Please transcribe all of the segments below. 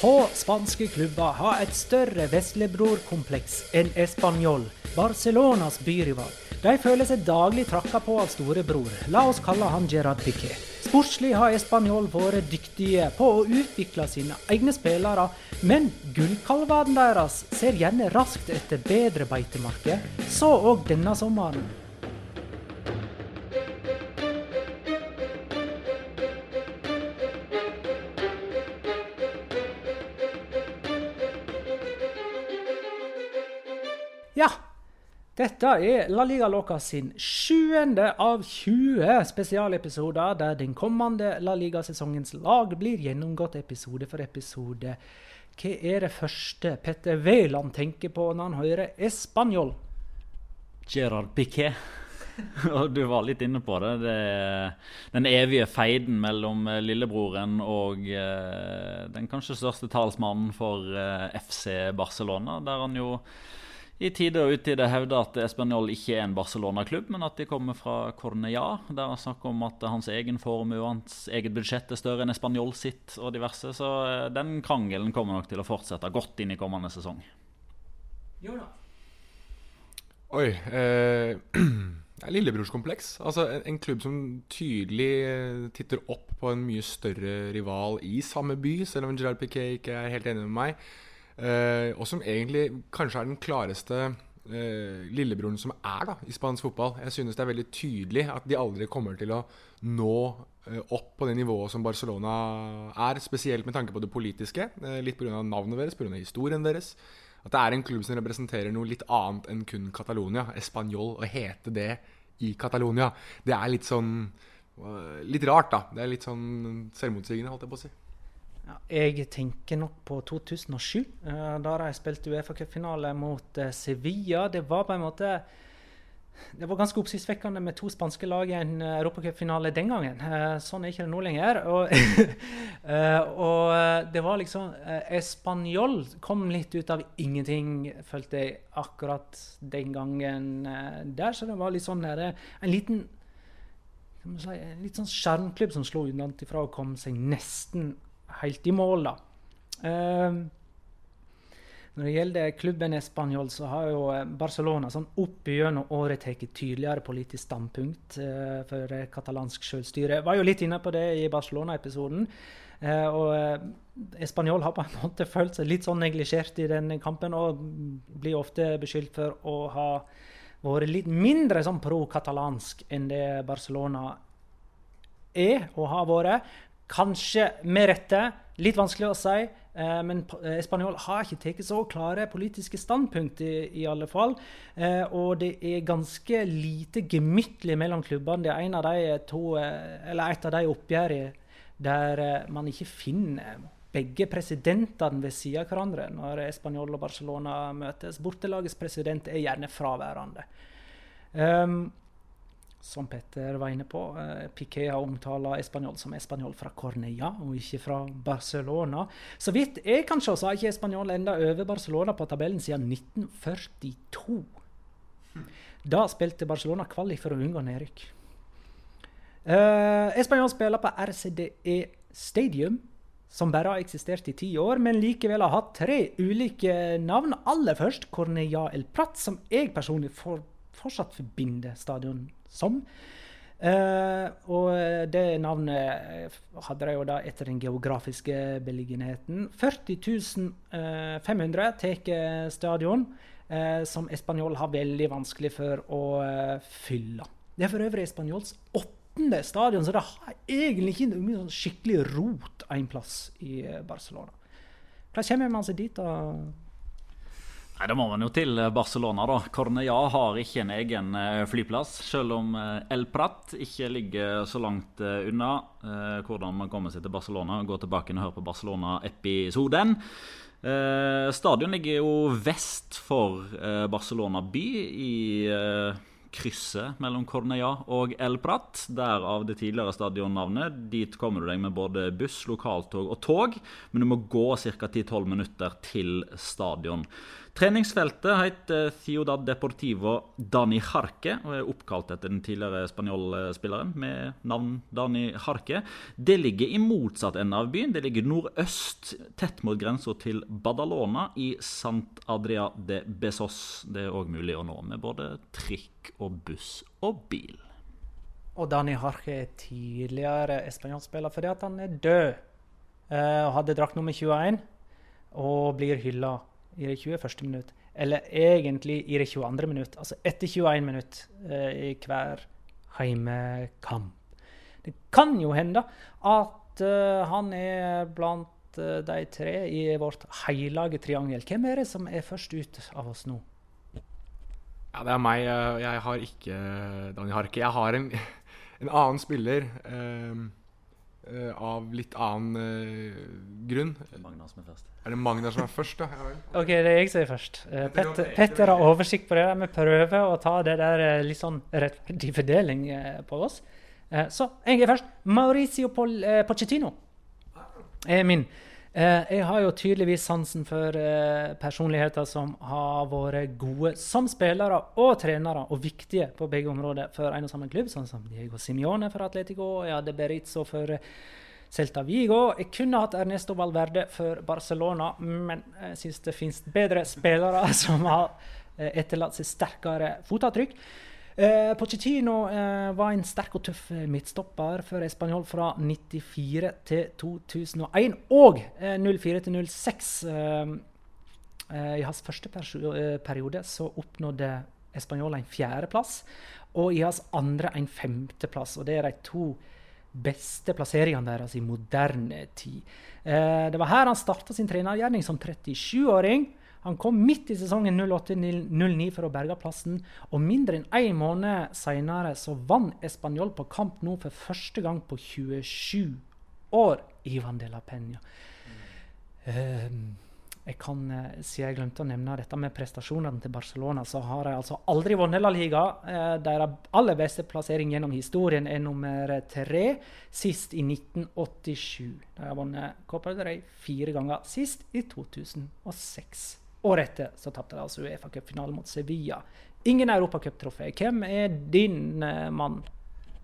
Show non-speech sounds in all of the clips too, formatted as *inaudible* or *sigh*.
Få spanske klubber har et større veslebrorkompleks enn Español, Barcelonas byrival. De føler seg daglig trakka på av storebror. La oss kalle han Gerard Piqué. Sportslig har Español vært dyktige på å utvikle sine egne spillere, men gullkalvene deres ser gjerne raskt etter bedre beitemarker. Så òg denne sommeren. Dette er La Liga Loca sin sjuende av 20 spesialepisoder, der den kommende La Liga-sesongens lag blir gjennomgått episode for episode. Hva er det første Petter Wæland tenker på når han hører Español? Gerard Piqué. *laughs* Og du var litt inne på det. det den evige feiden mellom eh, lillebroren og eh, den kanskje største talsmannen for eh, FC Barcelona, der han jo i tide og utide hevder at Español ikke er en Barcelona-klubb, men at de kommer fra Cornea. Der han snakker om at hans egen formue og hans eget budsjett er større enn Español sitt og diverse. Så eh, den krangelen kommer nok til å fortsette godt inn i kommende sesong. Oi. Eh, *clears throat* det er lillebrorskompleks. Altså en, en klubb som tydelig eh, titter opp på en mye større rival i samme by, selv om Gerard Piquet ikke er helt enig med meg. Eh, og som egentlig kanskje er den klareste eh, lillebroren som er da, i spansk fotball. Jeg synes det er veldig tydelig at de aldri kommer til å nå eh, opp på det nivået som Barcelona er. Spesielt med tanke på det politiske. Eh, litt pga. navnet deres, pga. historien deres. At det er en klubb som representerer noe litt annet enn kun Catalonia. Español, å hete det i Catalonia, det er litt sånn Litt rart, da. Det er litt sånn selvmotsigende, holdt jeg på å si. Jeg tenker nok på 2007, eh, da de spilte Uefa-cupfinale mot eh, Sevilla. Det var på en måte det var ganske oppsiktsvekkende med to spanske lag i en uh, europacupfinale den gangen. Eh, sånn er ikke det nå lenger. *laughs* Og, eh, og eh, det var liksom Español kom litt ut av ingenting, følte jeg akkurat den gangen eh, der. Så det var litt sånn der, en liten en litt sånn skjermklubb som slo unnafra og kom seg nesten helt i mål, da. Eh, når det gjelder klubben Español, så har jo eh, Barcelona sånn opp gjennom året tatt tydeligere politisk standpunkt eh, for eh, katalansk selvstyre. Var jo litt inne på det i Barcelona-episoden. Eh, og eh, Español har på en *laughs* måte følt seg litt sånn neglisjert i den kampen, og blir ofte beskyldt for å ha vært litt mindre sånn pro-katalansk enn det Barcelona er og har vært. Kanskje med rette. Litt vanskelig å si. Eh, men Spanjol har ikke tatt så klare politiske standpunkt, i, i alle fall. Eh, og det er ganske lite gemyttlig mellom klubbene. Det er av to, et av de oppgjørene der man ikke finner begge presidentene ved siden av hverandre når Spanjol og Barcelona møtes. Bortelagets president er gjerne fraværende. Um, som Petter var inne på. Eh, Piqué har omtalt Español som Español fra Cornella, og ikke fra Barcelona. Så vidt jeg kan se, så har ikke Español enda over Barcelona på tabellen siden 1942. Da spilte Barcelona kvalik for å unngå nedrykk. Uh, Español spiller på RCDE Stadium, som bare har eksistert i ti år, men likevel har hatt tre ulike navn. Aller først Cornella El Prat, som jeg personlig for, fortsatt forbinder stadion som. Uh, og det navnet hadde de jo da etter den geografiske beliggenheten. 40 500 tar stadion, uh, som Español har veldig vanskelig for å uh, fylle. Det er for øvrig Españols åttende stadion, så det har egentlig ikke noe sånn skikkelig rot en plass i Barcelona. Hvordan kommer man seg dit? da? Nei, Da må man jo til eh, Barcelona, da. Cornea har ikke en egen eh, flyplass. Selv om eh, El Prat ikke ligger så langt unna. Hvordan man kommer seg til Barcelona. Gå tilbake og høre på Barcelona-episoden. Stadion ligger jo vest for Barcelona by, i krysset mellom Cornea og El Prat. Derav det tidligere stadionnavnet. Dit kommer du deg med både buss, lokaltog og tog, men du må gå ca. 10-12 minutter til stadion. Treningsfeltet heter Ciudad Deportivo Dani Jarque og er oppkalt etter den tidligere spanjolspilleren med navn Dani Jarque. Det ligger i motsatt ende av byen. Det ligger nordøst, tett mot grensa til Badalona i Sant Adria de Besos. Det er òg mulig å nå med både trikk og buss og bil. Og Dani Jarque er tidligere spanjolspiller fordi han er død. Uh, hadde drakt nummer 21 og blir hylla i det 21. minutt, eller egentlig i det 22. minutt. Altså etter 21 minutt eh, i hver heimekamp. Det kan jo hende at uh, han er blant uh, de tre i vårt heilage triangel. Hvem er det som er først ut av oss nå? Ja, det er meg. Jeg har ikke Daniel Harke. Jeg har en, *laughs* en annen spiller. Um Uh, av litt annen uh, grunn. Magna som er først. Er det Magna som er først, da? Ja, *laughs* ok, det er jeg som er først. Uh, Petter, Petter, har oversikt på det. Vi prøver å ta det der litt sånn rettferdig fordeling på oss. så jeg er først. Mauricio Pol Pochettino er min. Eh, jeg har jo tydeligvis sansen for eh, personligheter som har vært gode som spillere og trenere, og viktige på begge områder for en og samme klubb, sånn som Diego Simione for Atletico, jeg hadde Berizzo for eh, Celta Vigo. Jeg kunne hatt Ernesto Valverde for Barcelona, men jeg syns det finnes bedre spillere *laughs* som har etterlatt seg sterkere fotavtrykk. Eh, Pochettino eh, var en sterk og tøff eh, midtstopper for Español fra 94 til 2001 og eh, 04 til 06. Eh, eh, I hans første periode så oppnådde Español en fjerdeplass, og i hans andre en femteplass. Og det er de to beste plasseringene deres i moderne tid. det var her han starta sin trenergjerning som 37-åring. Han kom midt i sesongen 08-09 for å berge plassen, og mindre enn én måned senere så vant Español på kamp nå for første gang på 27 år. Ivan de la Peña. Mm. jeg kan, uh, Siden jeg glemte å nevne dette med prestasjonene til Barcelona, så har de altså aldri vunnet La Liga. Uh, deres aller beste plassering gjennom historien er nummer tre, sist i 1987. De har vunnet Copa del Rey fire ganger, sist i 2006. Året etter så tapte de altså Uefa Cup-finalen mot Sevilla. Ingen europacuptrofé. Hvem er din uh, mann?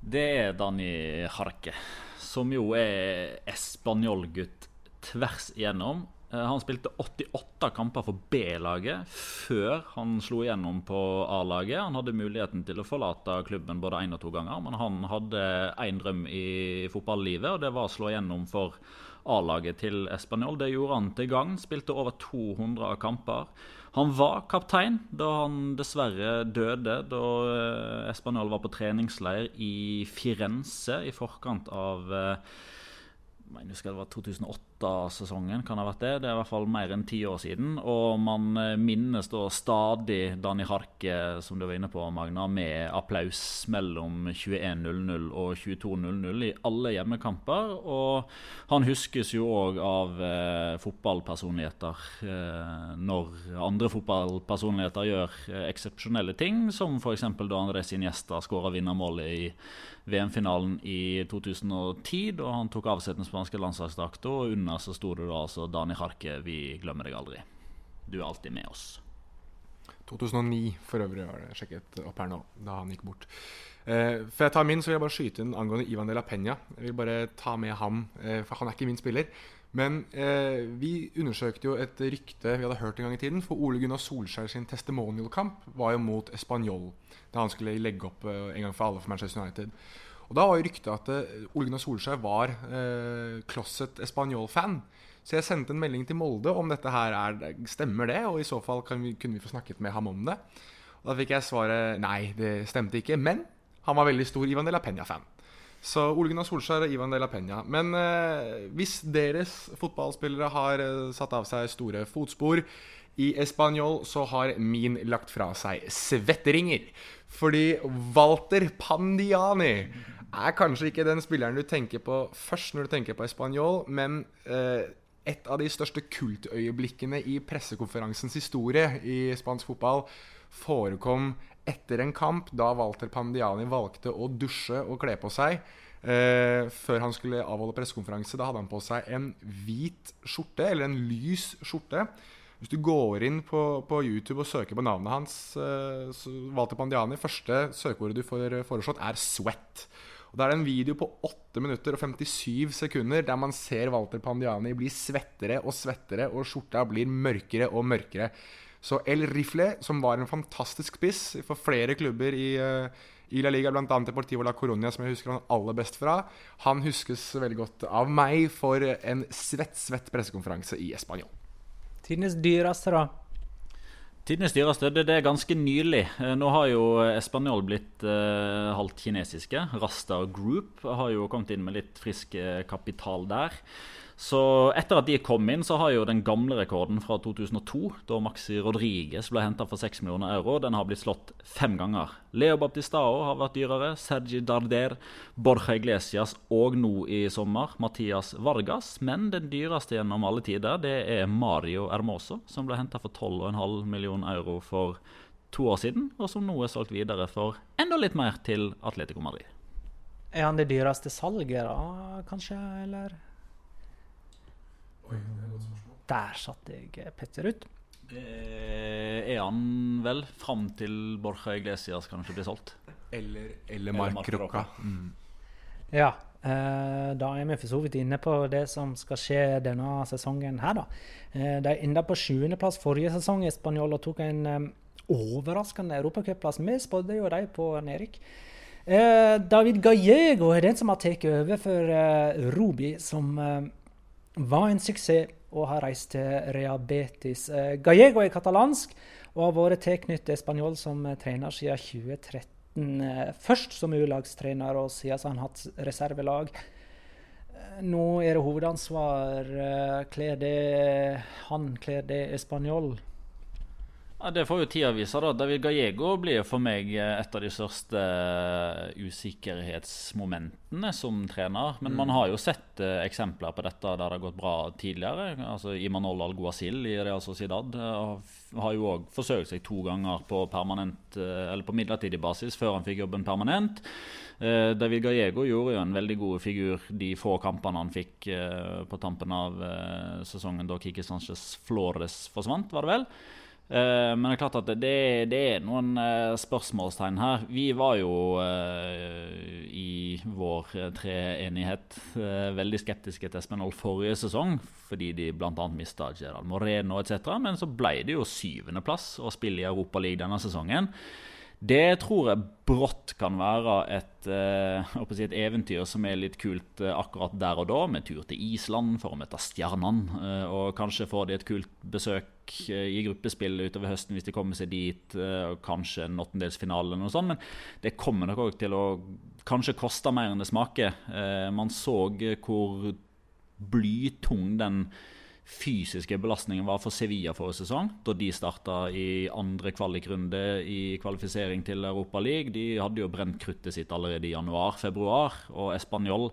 Det er Dani Harke, som jo er espanjolgutt tvers igjennom. Uh, han spilte 88 kamper for B-laget før han slo igjennom på A-laget. Han hadde muligheten til å forlate klubben både én og to ganger, men han hadde én drøm i fotballivet, og det var å slå igjennom for A-laget til Español. Det gjorde han til gang. Spilte over 200 kamper. Han var kaptein da han dessverre døde da eh, Español var på treningsleir i Firenze i forkant av eh, jeg husker det var 2008-sesongen, kan det ha vært det. Det er i hvert fall mer enn ti år siden. Og man eh, minnes da stadig Dani Harke, som du var inne på, Magna, med applaus mellom 21.00 og 22.00 i alle hjemmekamper. Og han huskes jo òg av eh, fotballpersonligheter eh, når andre fotballpersonligheter gjør eh, eksepsjonelle ting, som f.eks. da Andrés Iniesta skåra vinnermålet i VM-finalen i 2010, da han tok av seg den spanske landslagsdrakta. Under så sto det da altså Dani Harke, vi glemmer deg aldri. Du er alltid med oss. 2009 for øvrig var det sjekket opp her nå, da han gikk bort. Eh, før jeg tar min, så vil jeg bare skyte inn angående Ivan de la Peña. Jeg vil bare ta med ham, eh, for han er ikke min spiller. Men eh, vi undersøkte jo et rykte vi hadde hørt en gang i tiden. For Ole Gunnar Solskjær sin testimonial-kamp var jo mot Español. Da han skulle legge opp eh, en gang for alle for Manchester United. Og Da var jo ryktet at uh, Ole Gunnar Solskjær var uh, closet Español-fan. Så jeg sendte en melding til Molde om dette her er, stemmer det, og i så fall vi, kunne vi få snakket med ham om det. Og Da fikk jeg svaret nei, det stemte ikke. Men han var veldig stor Ivan de la Peña-fan. Så Ole Gunnar Solskjær og Ivan de la Peña. Men eh, hvis deres fotballspillere har eh, satt av seg store fotspor i Español, så har min lagt fra seg svetteringer. Fordi Walter Pandiani er kanskje ikke den spilleren du tenker på først når du tenker på Español, men eh, et av de største kultøyeblikkene i pressekonferansens historie i spansk fotball forekom etter en kamp, da Walter Pandiani valgte å dusje og kle på seg eh, før han skulle avholde pressekonferanse, da hadde han på seg en hvit skjorte, eller en lys skjorte. Hvis du går inn på, på YouTube og søker på navnet hans, eh, Walter Pandiani, første søkeordet du får foreslått, er 'sweat'. Og Da er det en video på 8 minutter og 57 sekunder der man ser Walter Pandiani bli svettere og svettere, og skjorta blir mørkere og mørkere. Så El Rifle, som var en fantastisk spiss for flere klubber i, uh, i La Liga, bl.a. Deportivo La Coronia, som jeg husker han aller best fra, han huskes veldig godt av meg for en svett, svett pressekonferanse i Español. Tidenes dyreste, da? Tidenes dyreste, det, det, er ganske nylig. Eh, nå har jo Español blitt eh, halvt kinesiske. Rasta Group har jo kommet inn med litt frisk kapital der. Så etter at de kom inn, så har jo den gamle rekorden fra 2002, da Maxi Rodriguez ble henta for 6 millioner euro, den har blitt slått fem ganger. Leo Baptistao har vært dyrere, Sergi Darder, Borja Iglesias og nå i sommer Mathias Vargas. Men den dyreste gjennom alle tider, det er Mario Hermoso, som ble henta for 12,5 millioner euro for to år siden, og som nå er solgt videre for enda litt mer til Atletico Madrid. Er han det dyreste salget, da, kanskje? Eller? Der satte jeg eh, Petter ut. Det er han vel fram til Borja Iglesias kanskje blir solgt. Eller, eller Mark Rocca. Mm. Ja. Eh, da er vi for så vidt inne på det som skal skje denne sesongen her, da. Eh, de enda på sjuendeplass forrige sesong i Spanjol og tok en um, overraskende europacupplass. Vi spådde jo de på Erik. Eh, David Gallego er den som har tatt over for Rubi, som var en suksess og har reist til Rea Betis. Eh, Gallego er katalansk og har vært tilknyttet Spanjol som eh, trener siden 2013. Eh, først som U-lagstrener, og siden har han hatt reservelag. Nå er det hovedansvar. Kler det han, kler det Spanjol? Ja, Det får jo tida vise. da. David Gallego blir for meg et av de største usikkerhetsmomentene som trener. Men mm. man har jo sett uh, eksempler på dette der det har gått bra tidligere. Altså Imanol Alguacil i Real Sociedad har jo òg forsøkt seg to ganger på, permanent, eller på midlertidig basis før han fikk jobben permanent. David Gallego gjorde jo en veldig god figur de få kampene han fikk på tampen av sesongen da Kiki Sanchez Flores forsvant, var det vel. Uh, men det er klart at det, det er noen uh, spørsmålstegn her. Vi var jo uh, i vår treenighet veldig skeptiske til Espenol forrige sesong, fordi de bl.a. mista Gerald Moreno etc. Men så ble det jo syvendeplass å spille i Europaligaen denne sesongen. Det tror jeg brått kan være et, eh, si et, eventyr som er litt kult eh, akkurat der og da, med tur til Island for å møte Stjernene. Eh, og kanskje får de et kult besøk eh, i gruppespill utover høsten hvis de kommer seg dit. Eh, og kanskje en åttendelsfinale eller noe sånt. Men det kommer nok òg til å kanskje koste mer enn det smaker. Eh, man så hvor blytung den fysiske belastningen var for Sevilla forrige sesong, da de starta i andre kvalikrunde i kvalifisering til Europa League. De hadde jo brent kruttet sitt allerede i januar-februar, og Español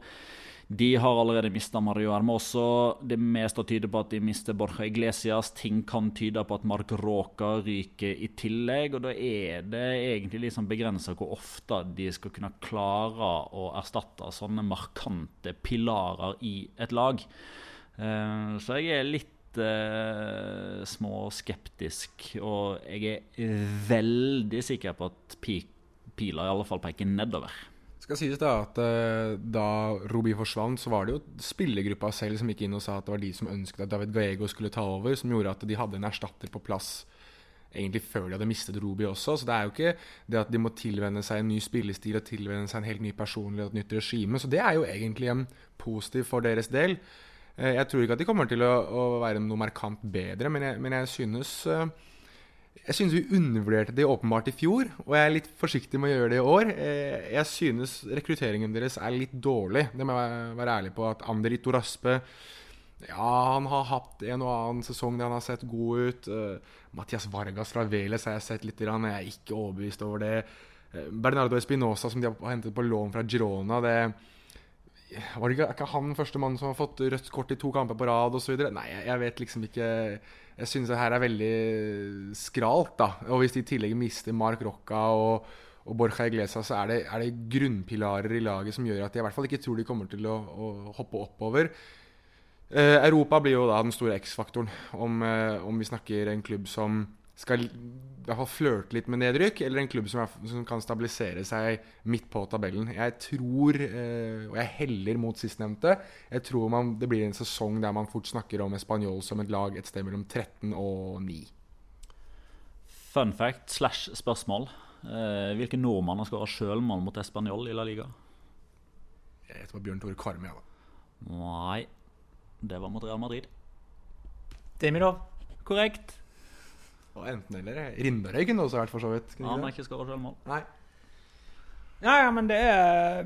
de har allerede mista Mario Hermoso. Det meste tyder på at de mister Borja Iglesias. Ting kan tyde på at Mark Roca ryker i tillegg. Og da er det egentlig liksom begrensa hvor ofte de skal kunne klare å erstatte sånne markante pilarer i et lag. Uh, så jeg er litt uh, småskeptisk, og jeg er veldig sikker på at pila i alle fall peker nedover. Skal sies da at uh, Da Roby forsvant, så var det jo spillergruppa selv som gikk inn og sa at det var de som ønsket at David Gallego skulle ta over, som gjorde at de hadde en erstatter på plass egentlig før de hadde mistet Roby også. Så det er jo ikke det at de må tilvenne seg en ny spillestil og tilvenne seg en helt ny personlighet og et nytt regime. Så det er jo egentlig en positiv for deres del. Eh, jeg tror ikke at de kommer til å, å være noe markant bedre, men jeg, men jeg synes eh, jeg synes vi undervurderte det åpenbart i fjor, og jeg er litt forsiktig med å gjøre det i år. Eh, jeg synes rekrutteringen deres er litt dårlig. Det må jeg være ærlig på. At Anderito Raspe ja, han har hatt en og annen sesong der han har sett god ut. Mathias Vargas fra Veles har jeg sett litt. Jeg er ikke overbevist over det. Bernardo Espinosa, som de har hentet på lån fra Girona. det var det ikke, han første mann som har fått rødt kort i to kamper på rad osv.? Nei, jeg, vet liksom ikke Jeg synes det her er veldig skralt, da. Og hvis de i tillegg mister Mark Rocca og, og Borja Iglesa, så er det, er det, grunnpilarer i laget som gjør at jeg i hvert fall ikke tror de kommer til å, å hoppe oppover. Eh, Europa blir jo da den store X-faktoren, om, eh, om vi snakker en klubb som skal i hvert fall flørte litt med nedrykk, eller en klubb som, er, som, kan stabilisere seg midt på tabellen. Jeg tror, eh, og jeg heller mot sistnevnte, jeg tror man, det blir en sesong der man fort snakker om Español som et lag et sted mellom 13 og 9. Fun fact slash spørsmål. Eh, hvilke nordmenn har skåra sjølmål mot Español i La Liga? Jeg var Bjørn Tore Karmøy. Ja, Nei, det var mot Real Madrid. Demidov. Korrekt. Og enten eller. Rindarøy kunne også vært, for så vidt. Han har ikke skåra selvmål. Nei. Ja, ja, men det er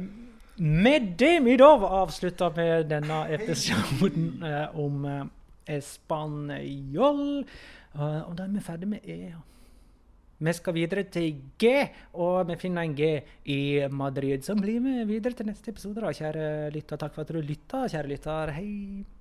Med det vi da avslutter med denne episoden *laughs* eh, om eh, Espanjol. Uh, og da er vi ferdig med E. Vi skal videre til G, og vi finner en G i Madrid. Så blir vi videre til neste episode, da, kjære lytter. Takk for at du lytta, kjære lytter. Hei.